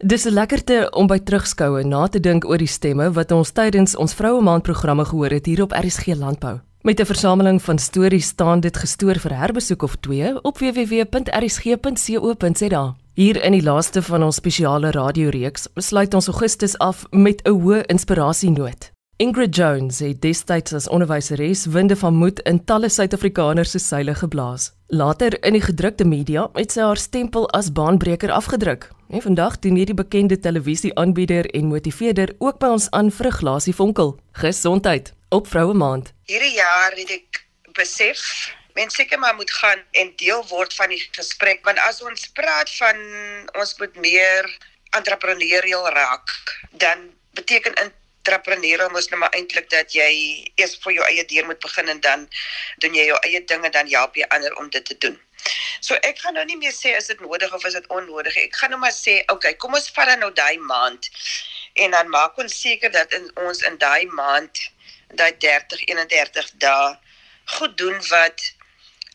Dis 'n lekkerte om by terugskoue na te dink oor die stemme wat ons tydens ons Vroue Maand programme gehoor het hier op RSG Landbou. Met 'n versameling van stories staan dit gestoor vir herbesoek of twee op www.rsg.co.za. Hier in die laaste van ons spesiale radioreeks sluit ons Augustus af met 'n hoë inspirasienoot. Ingrid Jones het destyds as onderwyseres winde van moed in talle Suid-Afrikaners se seile geblaas. Later in die gedrukte media het sy haar stempel as baanbreker afgedruk. En vandag doen hierdie bekende televisieaanbieder en motiveerder ook by ons aan vir 'n glasie vonkel. Gesondheid op Vroue Maand. Hierdie jaar het ek besef mens seker maar moet gaan en deel word van die gesprek want as ons praat van ons moet meer entrepreneurial raak dan beteken entrepreneurial mos nou maar eintlik dat jy eers vir jou eie deur moet begin en dan doen jy jou eie dinge dan help jy ander om dit te doen. So ek gaan nou nie meer sê is dit nodig of is dit onnodig. Ek gaan nou maar sê, okay, kom ons vat dan nou daai maand en dan maak ons seker dat in ons in daai maand daai 30 31 dae goed doen wat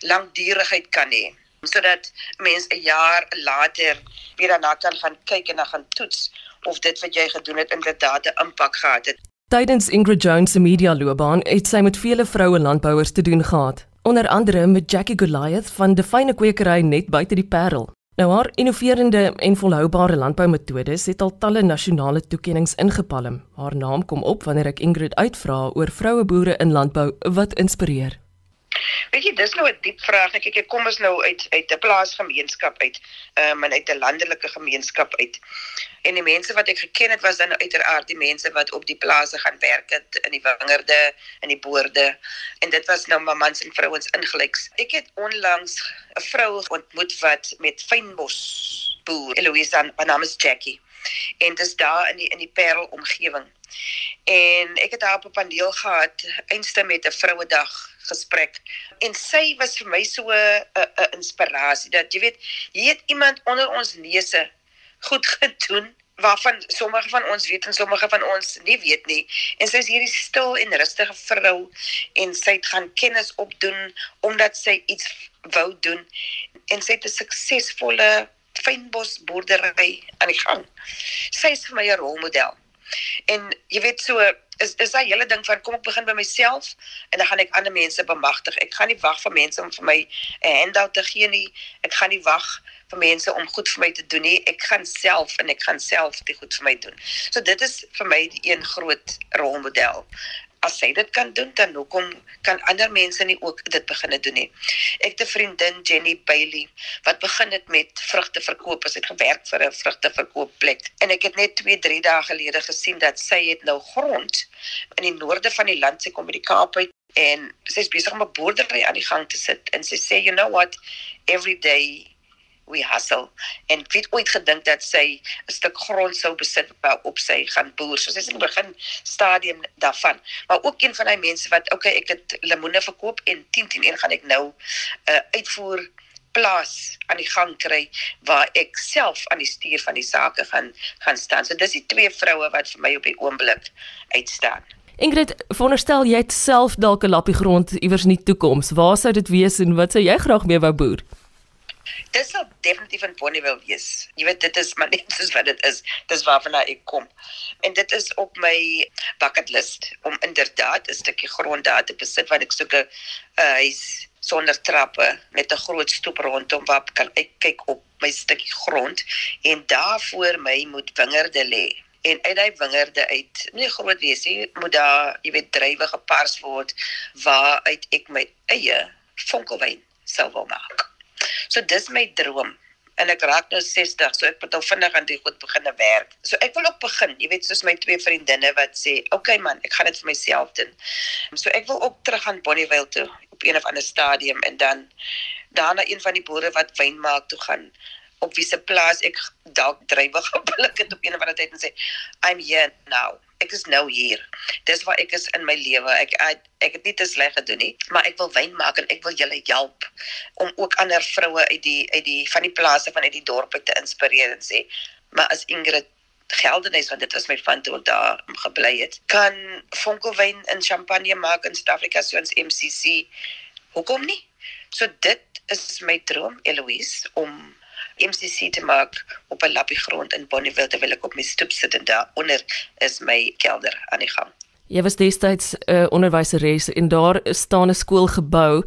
langdurigheid kan hê sodat mense 'n jaar later weer daarna kan gaan kyk en dan gaan toets of dit wat jy gedoen het inderdaad 'n impak gehad het. Tydens Ingrid Jones se media loopbaan het sy met vele vroue landbouers te doen gehad, onder andere met Jackie Goliath van die Fyne Kwekery net buite die Parel. Nou haar innoverende en volhoubare landboumetodes het al talle nasionale toekenninge ingepalm. Haar naam kom op wanneer ek Ingrid uitvra oor vroue boere in landbou wat inspireer. Weet jy, dis nou 'n diep vraag. Ek kyk, ek kom ons nou uit uit 'n plaasgemeenskap uit, ehm um, uit 'n landelike gemeenskap uit. En die mense wat ek geken het was dan uiteraard die mense wat op die plase gaan werk het in die wingerde en die boorde. En dit was nou mans en vrouens ingelyks. Ek het onlangs 'n vrou ontmoet wat met fynbos boer, Eloise, haar naam is Jackie. En dis daar in die in die Parel omgewing. En ek het haar op 'n paneel gehad, eintlik met 'n vrouedag gesprek en sy was vir my so 'n 'n inspirasie dat jy weet hier het iemand onder ons neuse goed gedoen waarvan sommige van ons weet en sommige van ons nie weet nie en sy is hierdie stil en rustige vrou en sy het gaan kennis opdoen omdat sy iets wou doen en sy het 'n suksesvolle fynbos boerdery aan die gang. Sy is vir my 'n rolmodel. En jy weet so is is daai hele ding van kom ek begin by myself en dan gaan ek ander mense bemagtig. Ek gaan nie wag vir mense om vir my 'n handout te gee nie. Ek gaan nie wag vir mense om goed vir my te doen nie. Ek gaan self en ek gaan self dit goed vir my doen. So dit is vir my die een groot rolmodel as sy dit kan doen dan hoekom kan ander mense nie ook dit begine doen nie. Ek het 'n vriendin Jenny Bailey wat begin het met vrugte verkoop. Sy het gewerk vir 'n vrugteverkoopplek en ek het net 2, 3 dae gelede gesien dat sy het nou grond in die noorde van die land sy kom by die Kaap uit en sy is besig om 'n boerdery aan die gang te sit en sy sê you know what every day we hustle en het ooit gedink dat sy 'n stuk grond sou besit op sy gaan boer. So sy is in die begin stadium daarvan. Maar ook een van daai mense wat okay, ek het lemoene verkoop en 10 10 1 gaan ek nou 'n uh, uitvoer plaas aan die gang kry waar ek self aan die stuur van die sake gaan gaan staan. So dis die twee vroue wat vir my op die oomblik uitstaan. Ingrid, veronderstel jy self dalk 'n lappie grond iewers in die toekoms. Waar sou dit wees en wat sou jy graag mee wou boer? Dit sal definitief in Bonnievale wees. Jy weet dit is maar net soos wat dit is. Dis waarvan ek kom. En dit is op my bucket list om inderdaad 'n stukkie grond daar te besit wat ek soek 'n huis sonder trappe met 'n groot stoep rondom waar kan ek kyk op my stukkie grond en daarvoor my moet wingerde lê en uit daai wingerde uit nie groot wees nie moet daar jy weet drywe gepars word waaruit ek my eie vonkelwyn sou wil maak. So dis my droom en ek raak nou 60 so ek moet nou vinnig aan die goed begine werk. So ek wil ook begin, jy weet soos my twee vriendinne wat sê, "Oké okay man, ek gaan dit vir myself doen." So ek wil ook terug aan Bonnievale toe op een of ander stadium en dan daarna een van die boere wat wyn maak toe gaan op wie se plaas ek dalk drywe geblik het op een of ander tyd en sê, "I'm here now." ek is nou hier. Dis waar ek is in my lewe. Ek, ek ek het nie te sleg gedoen nie, maar ek wil wyn maak en ek wil julle help om ook ander vroue uit die uit die van die plase van uit die dorpe te inspireer en sê, maar as Ingrid Geldenis want dit was my van toe daar gebly het. Kan vonkelwyn in champagne maak in Suid-Afrika soos MCC. Hoekom nie? So dit is my droom Eloise om MCC te maak op 'n lappie grond in Bonnievale terwyl ek op my stoep sit en daar onder is my kelder aan die gang. Jy was destyds 'n uh, onderwyseres en daar staan 'n skoolgebou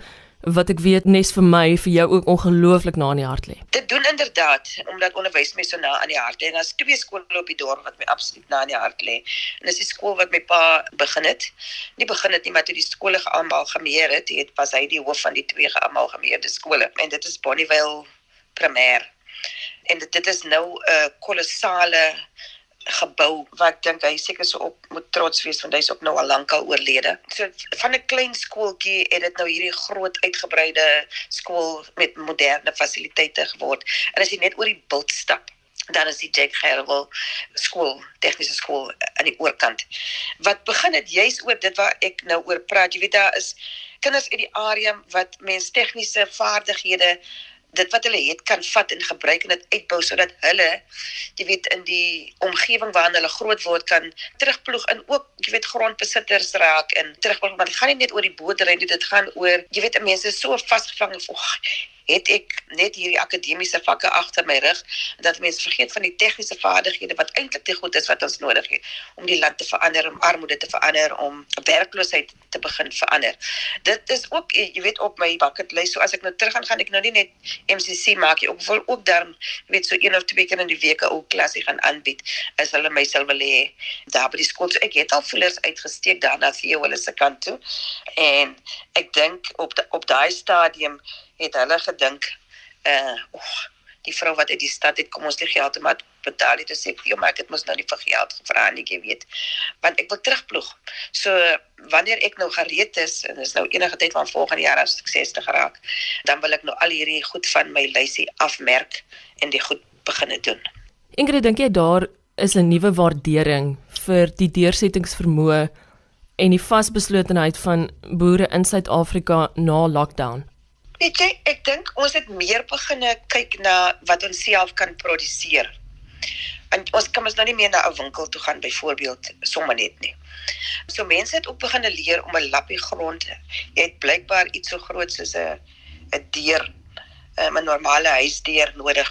wat ek weet nes vir my vir jou ook ongelooflik na in die hart lê. Dit doen inderdaad omdat onderwys my so na aan die hart lê. En daar's twee skole op die dorp wat my absoluut na in die hart lê. En dis die skool wat my pa begin het. Nie begin het nie, maar toe die skole geamalgameer het, het pas hy die hoof van die twee geamalgameerde skole. En dit is Bonnievale Primêr. En dit, dit is nou 'n uh, kolossale gebou wat ek dink hy seker so op moet trots wees want hy's ook nou al lank al oorlede. So van 'n klein skooltjie het dit nou hierdie groot uitgebreide skool met moderne fasiliteite geword. En as jy net oor die bult stap, dan is die Jack Gerwel skool, tegniese skool aan die oorkant. Wat begin het juis oor dit waar ek nou oor praat. Jy weet daar is kinders uit die area wat mens tegniese vaardighede dit wat hulle het kan vat en gebruik en dit uitbou sodat hulle jy weet in die omgewing waarin hulle groot word kan terugploeg in ook jy weet grondbesitters raak en terugploeg want dit gaan nie net oor die boerdery dit gaan oor jy weet mense is so vasgevang of het ek net hierdie akademiese vakke agter my rug dat mense vergeet van die tegniese vaardighede wat eintlik te goed is wat ons nodig het om die land te verander, om armoede te verander, om werkloosheid te begin verander. Dit is ook jy weet op my bucket list. So as ek nou terug gaan ek nou nie net MCC maak nie, ek wil ook dan weet so een of twee keer in die week 'n ou klasie gaan aanbied as hulle my sal wil hê daar by die skool. So ek het al voelers uitgesteek daarna vir hulle se kant toe. En ek dink op die, op daai stadium het hulle gedink uh oh, die vrou wat uit die stad het kom ons die geld maar betaal dit sê jy maar ek het mos nou nie vir geld gevra nie jy weet want ek wil terugploeg. So wanneer ek nou gereed is en dis nou enige tyd van volgende jaar as ek 60 geraak dan wil ek nou al hierdie goed van my lysie afmerk en die goed begine doen. Ingrid dink jy daar is 'n nuwe waardering vir die deursettingsvermoë en die vasbeslotenheid van boere in Suid-Afrika na lockdown Weet jy, ek dink ons het meer begine kyk na wat ons self kan produseer. En ons kan ons nou nie meer na 'n winkel toe gaan byvoorbeeld sommer net nie. So mense het ook begine leer om 'n lappie grond. Jy het blykbaar iets so groot soos 'n 'n deur, 'n normale huisdeur nodig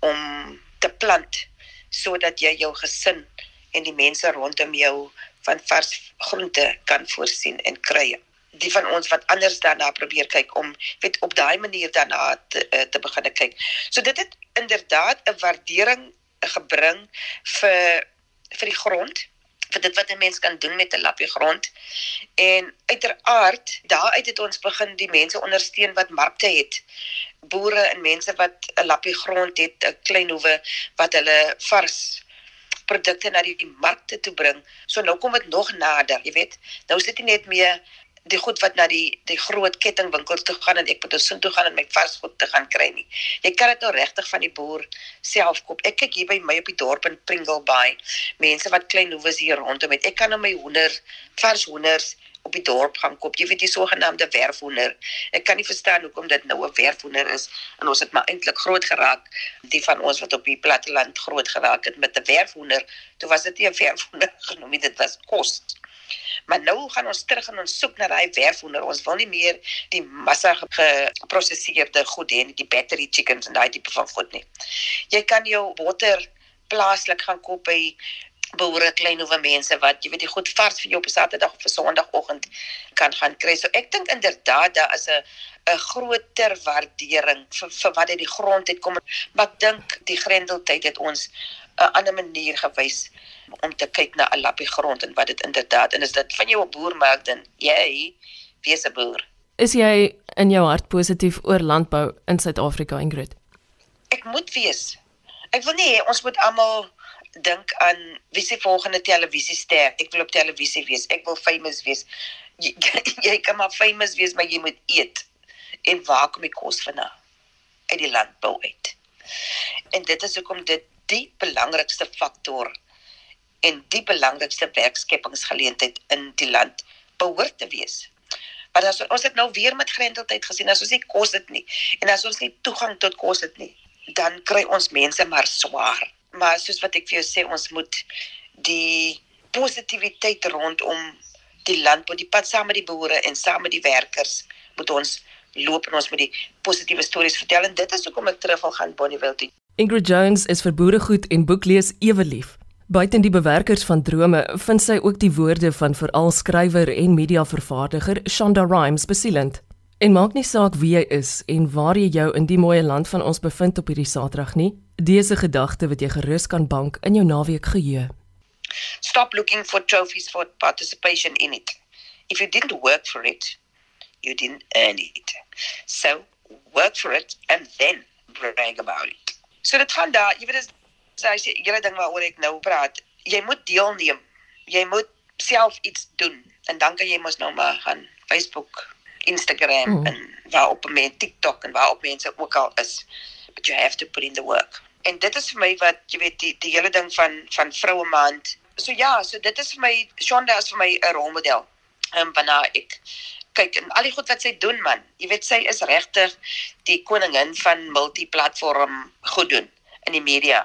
om te plant sodat jy jou gesin en die mense rondom jou van vars groente kan voorsien en kry die van ons wat anders daarna probeer kyk om weet op daai manier daarna te, uh, te begin kyk. So dit het inderdaad 'n waardering gebring vir vir die grond vir dit wat 'n mens kan doen met 'n lappie grond. En uiteraard, daaruit het ons begin die mense ondersteun wat markte het. Boere en mense wat 'n lappie grond het, 'n klein hoewe wat hulle vars produkte na die markte toe bring. So nou kom dit nog nader, jy weet. Nou sit dit net meer die goed wat na die die groot kettingwinkels toe gaan en ek moet dus toe gaan en my varsgoed te gaan kry nie. Jy kan dit nou regtig van die boer self koop. Ek kyk hier by my op die dorp in Pringle Bay. Mense wat klein hoewes hier rondom het. Ek kan nou my hoender, vars hoenders op die dorp gaan koop. Jy weet die sogenaamde werfhoender. Ek kan nie verstaan hoekom dit nou 'n werfhoender is en ons het maar eintlik groot geraak die van ons wat op die platteland groot geraak het met 'n werfhoender. Toe was dit nie 'n werfhoender genoem nie, dit was kos. Maar nou gaan ons terug en ons soek na daai werfhoender. Ons wil nie meer die massa geprosesseerde goed hê, die battery chickens en daai tipe van goed nie. Jy kan jou botter plaaslik gaan koop by boere klein hoewe mense wat jy weet die goed vars vir jou op Saterdag of Sondagoggend kan gaan kry. So ek dink inderdaad daar is 'n 'n groter waardering vir vir wat uit die grond het kom. Maar ek dink die grendeltyd het ons 'n ander manier gewys om te kyk na 'n lappie grond en wat dit inderdaad en is dit van jou 'n boer maak dan jy wees 'n boer. Is jy in jou hart positief oor landbou in Suid-Afrika Ingrid? Ek moet wees. Ek wil nie ons moet almal dink aan wie se volgende televisiester. Ek wil op televisie wees. Ek wil famous wees. Jy, jy kan maar famous wees, maar jy moet eet. En waar kom die kos vandaan? Uit die landbou uit. En dit is hoekom dit die belangrikste faktor en die belangrikste werkskepingsgeleentheid in die land behoort te wees. Maar as ons dit nou weer met grendeltyd gesien, as ons nie kos het nie en as ons nie toegang tot kos het nie, dan kry ons mense maar swaar. Maar soos wat ek vir jou sê, ons moet die positiwiteit rondom die land, op die pad saam met die boere en saam met die werkers, moet ons loop en ons moet die positiewe stories vertel en dit is hoekom ek terug wil gaan Bonnievale toe. Ingrid Jones is vir boeregoed en boeklees ewe lief. Buiten die bewerkers van drome vind sy ook die woorde van veral skrywer en mediavervaardiger Shonda Rhimes besielend. En maak nie saak wie jy is en waar jy jou in die mooi land van ons bevind op hierdie Saterdag nie, dese gedagte wat jy gerus kan bank in jou naweek geheue. Stop looking for trophies for participation in it. If you didn't work for it, you didn't earn it. So, work for it and then brag about it. So dit gaan daar, jy weet dis sy sê julle ding waaroor ek nou praat. Jy moet deelneem. Jy moet self iets doen en dan kan jy mos nou maar gaan Facebook Instagram mm. en waarop mense TikTok en waarop mense ook al is. But you have to put in the work. En dit is vir my wat jy weet die die hele ding van van vroue maand. So ja, so dit is vir my Shonda is vir my 'n rolmodel. Ehm um, wanneer ek kyk en al die goed wat sy doen man. Jy weet sy is regtig die koningin van multiplatform goed doen in die media.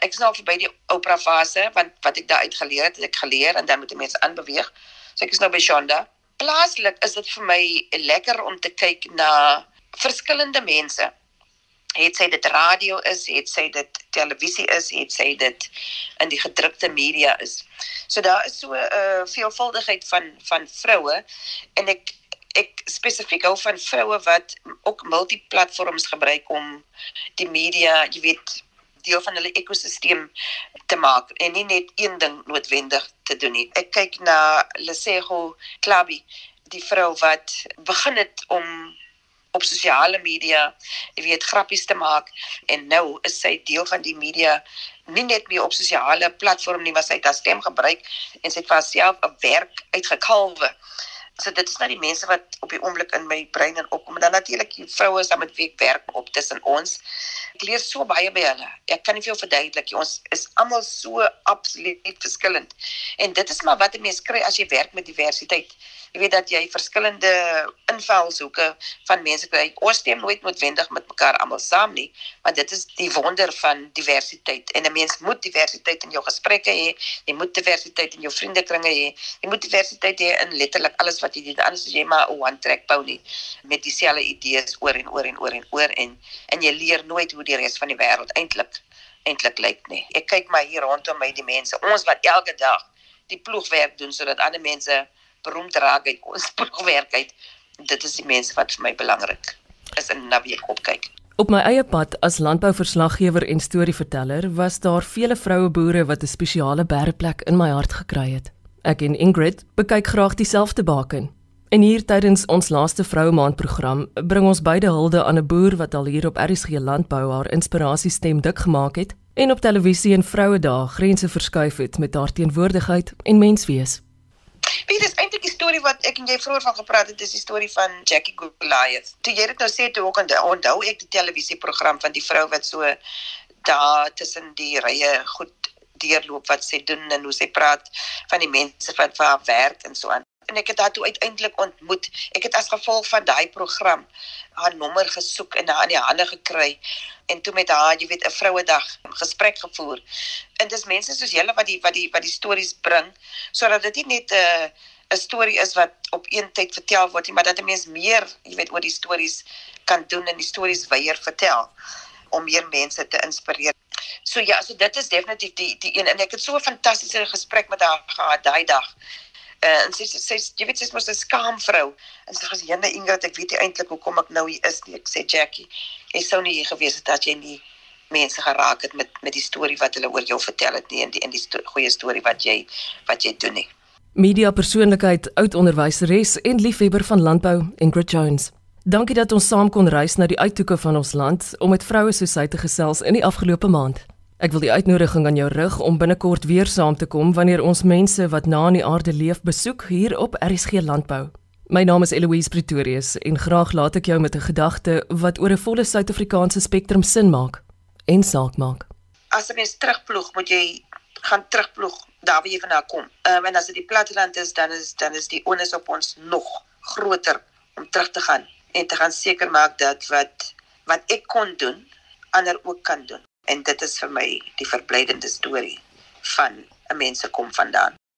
Ek is nou verby die opera fase want wat ek daar uit geleer het, het ek geleer en dan moet jy mense aanbeweeg. So ek is nou by Shonda plaaslik is dit vir my lekker om te kyk na verskillende mense. Het sy dit radio is, het sy dit televisie is, het sy dit in die gedrukte media is. So daar is so 'n uh, veelvuldigheid van van vroue en ek ek spesifiek hou van vroue wat ook multiplatforms gebruik om die media, jy weet, deel van hulle ekosisteem te maak en nie net een ding noodwendig te doen nie. Ek kyk na Lesego Klabi, die vrou wat begin het om op sosiale media, jy weet, grappies te maak en nou is sy deel van die media nie net meer op sosiale platforms nie, maar sy het haar stem gebruik en sy het vir haarself 'n werk uitgekalwe. So dit is nou die mense wat op die oomblik in my brein en opkom en dan natuurlik die vroue is dan met wie ek werk op tussen ons. Ek leer so baie by hulle. Ek kan nie vir jou verduidelik nie. Ons is almal so absoluut verskillend. En dit is maar wat 'n mens kry as jy werk met diversiteit. Jy weet dat jy verskillende invalshoeke van mense kry. Ons stem nooit noodwendig met mekaar almal saam nie, want dit is die wonder van diversiteit. En 'n mens moet diversiteit in jou gesprekke hê. Jy moet diversiteit in jou vriendekringe hê. Jy moet diversiteit hê in letterlik alles jy doen. Anders is jy maar 'n one track pony met dieselfde idees oor en oor en oor en oor en en jy leer nooit hoe die res van die wêreld eintlik eintlik lyk nie. Ek kyk maar hier rondom my die mense, ons wat elke dag die ploegwerk doen sodat ander mense beroemd raak uit ons ploegwerk uit. Dit is die mense wat vir my belangrik is in na wie ek opkyk. Op my eie pad as landbouverslaggewer en storieverteller was daar vele vroue boere wat 'n spesiale bergplek in my hart gekry het. Ek en Ingrid bekyk graag dieselfde baken. En hier tydens ons laaste vroue maand program bring ons beide hulde aan 'n boer wat al hier op RSG landbou haar inspirasiestem dik gemaak het en op televisie en Vrouedag grense verskuif het met haar teenwoordigheid en menswees. Weet dis eintlik die storie wat ek en jy vroeër van gepraat het, dis die storie van Jackie Goliath. Toe jy dit nou sê toe ook onthou ek die televisieprogram van die vrou wat so daar tussen die rye goed deurloop wat sy doen en hoe sy praat van die mense wat vir haar werk en so aan. En ek het haar toe uiteindelik ontmoet. Ek het as gevolg van daai program haar nommer gesoek en haar in die hande gekry en toe met haar, jy weet, 'n vrouedag gesprek gevoer. En dis mense soos julle wat die wat die wat die stories bring sodat dit nie net 'n uh, 'n storie is wat op een tyd vertel word nie, maar dat 'n mens meer, jy weet, oor die stories kan doen en die stories weier vertel om meer mense te inspireer. So ja, so dit is definitief die die een en ek het so 'n fantastiese gesprek met haar gehad daai dag. Uh, en sy sê sy jy weet sy is mos 'n skaam vrou. En sy sê jene Ingrid, ek weet nie eintlik hoekom ek nou hier is nie. Ek sê Jackie, jy sou nie hier gewees het as jy nie mense geraak het met met die storie wat hulle oor jou vertel het nie en die in die sto goeie storie wat jy wat jy doen nie. Media persoonlikheid, oud onderwyseres en liefhebber van landbou, Ingrid Jones. Dankie dat ons saam kon reis na die uithoeke van ons land om met vroue soos sy te gesels in die afgelope maand. Ek wil die uitnodiging aan jou rig om binnekort weer saam te kom wanneer ons mense wat na in die aarde leef besoek hier op RSG Landbou. My naam is Eloise Pretorius en graag laat ek jou met 'n gedagte wat oor 'n volle Suid-Afrikaanse spektrum sin maak en saak maak. As jy mens terugploeg, moet jy gaan terugploeg daar waar jy vandaan kom. Ehm um, en as dit die platteland is, dan is dan is die onus op ons nog groter om terug te gaan en te gaan seker maak dat wat wat ek kon doen, ander ook kan doen en dit is vir my die verblydende storie van 'n mens se kom vandaan.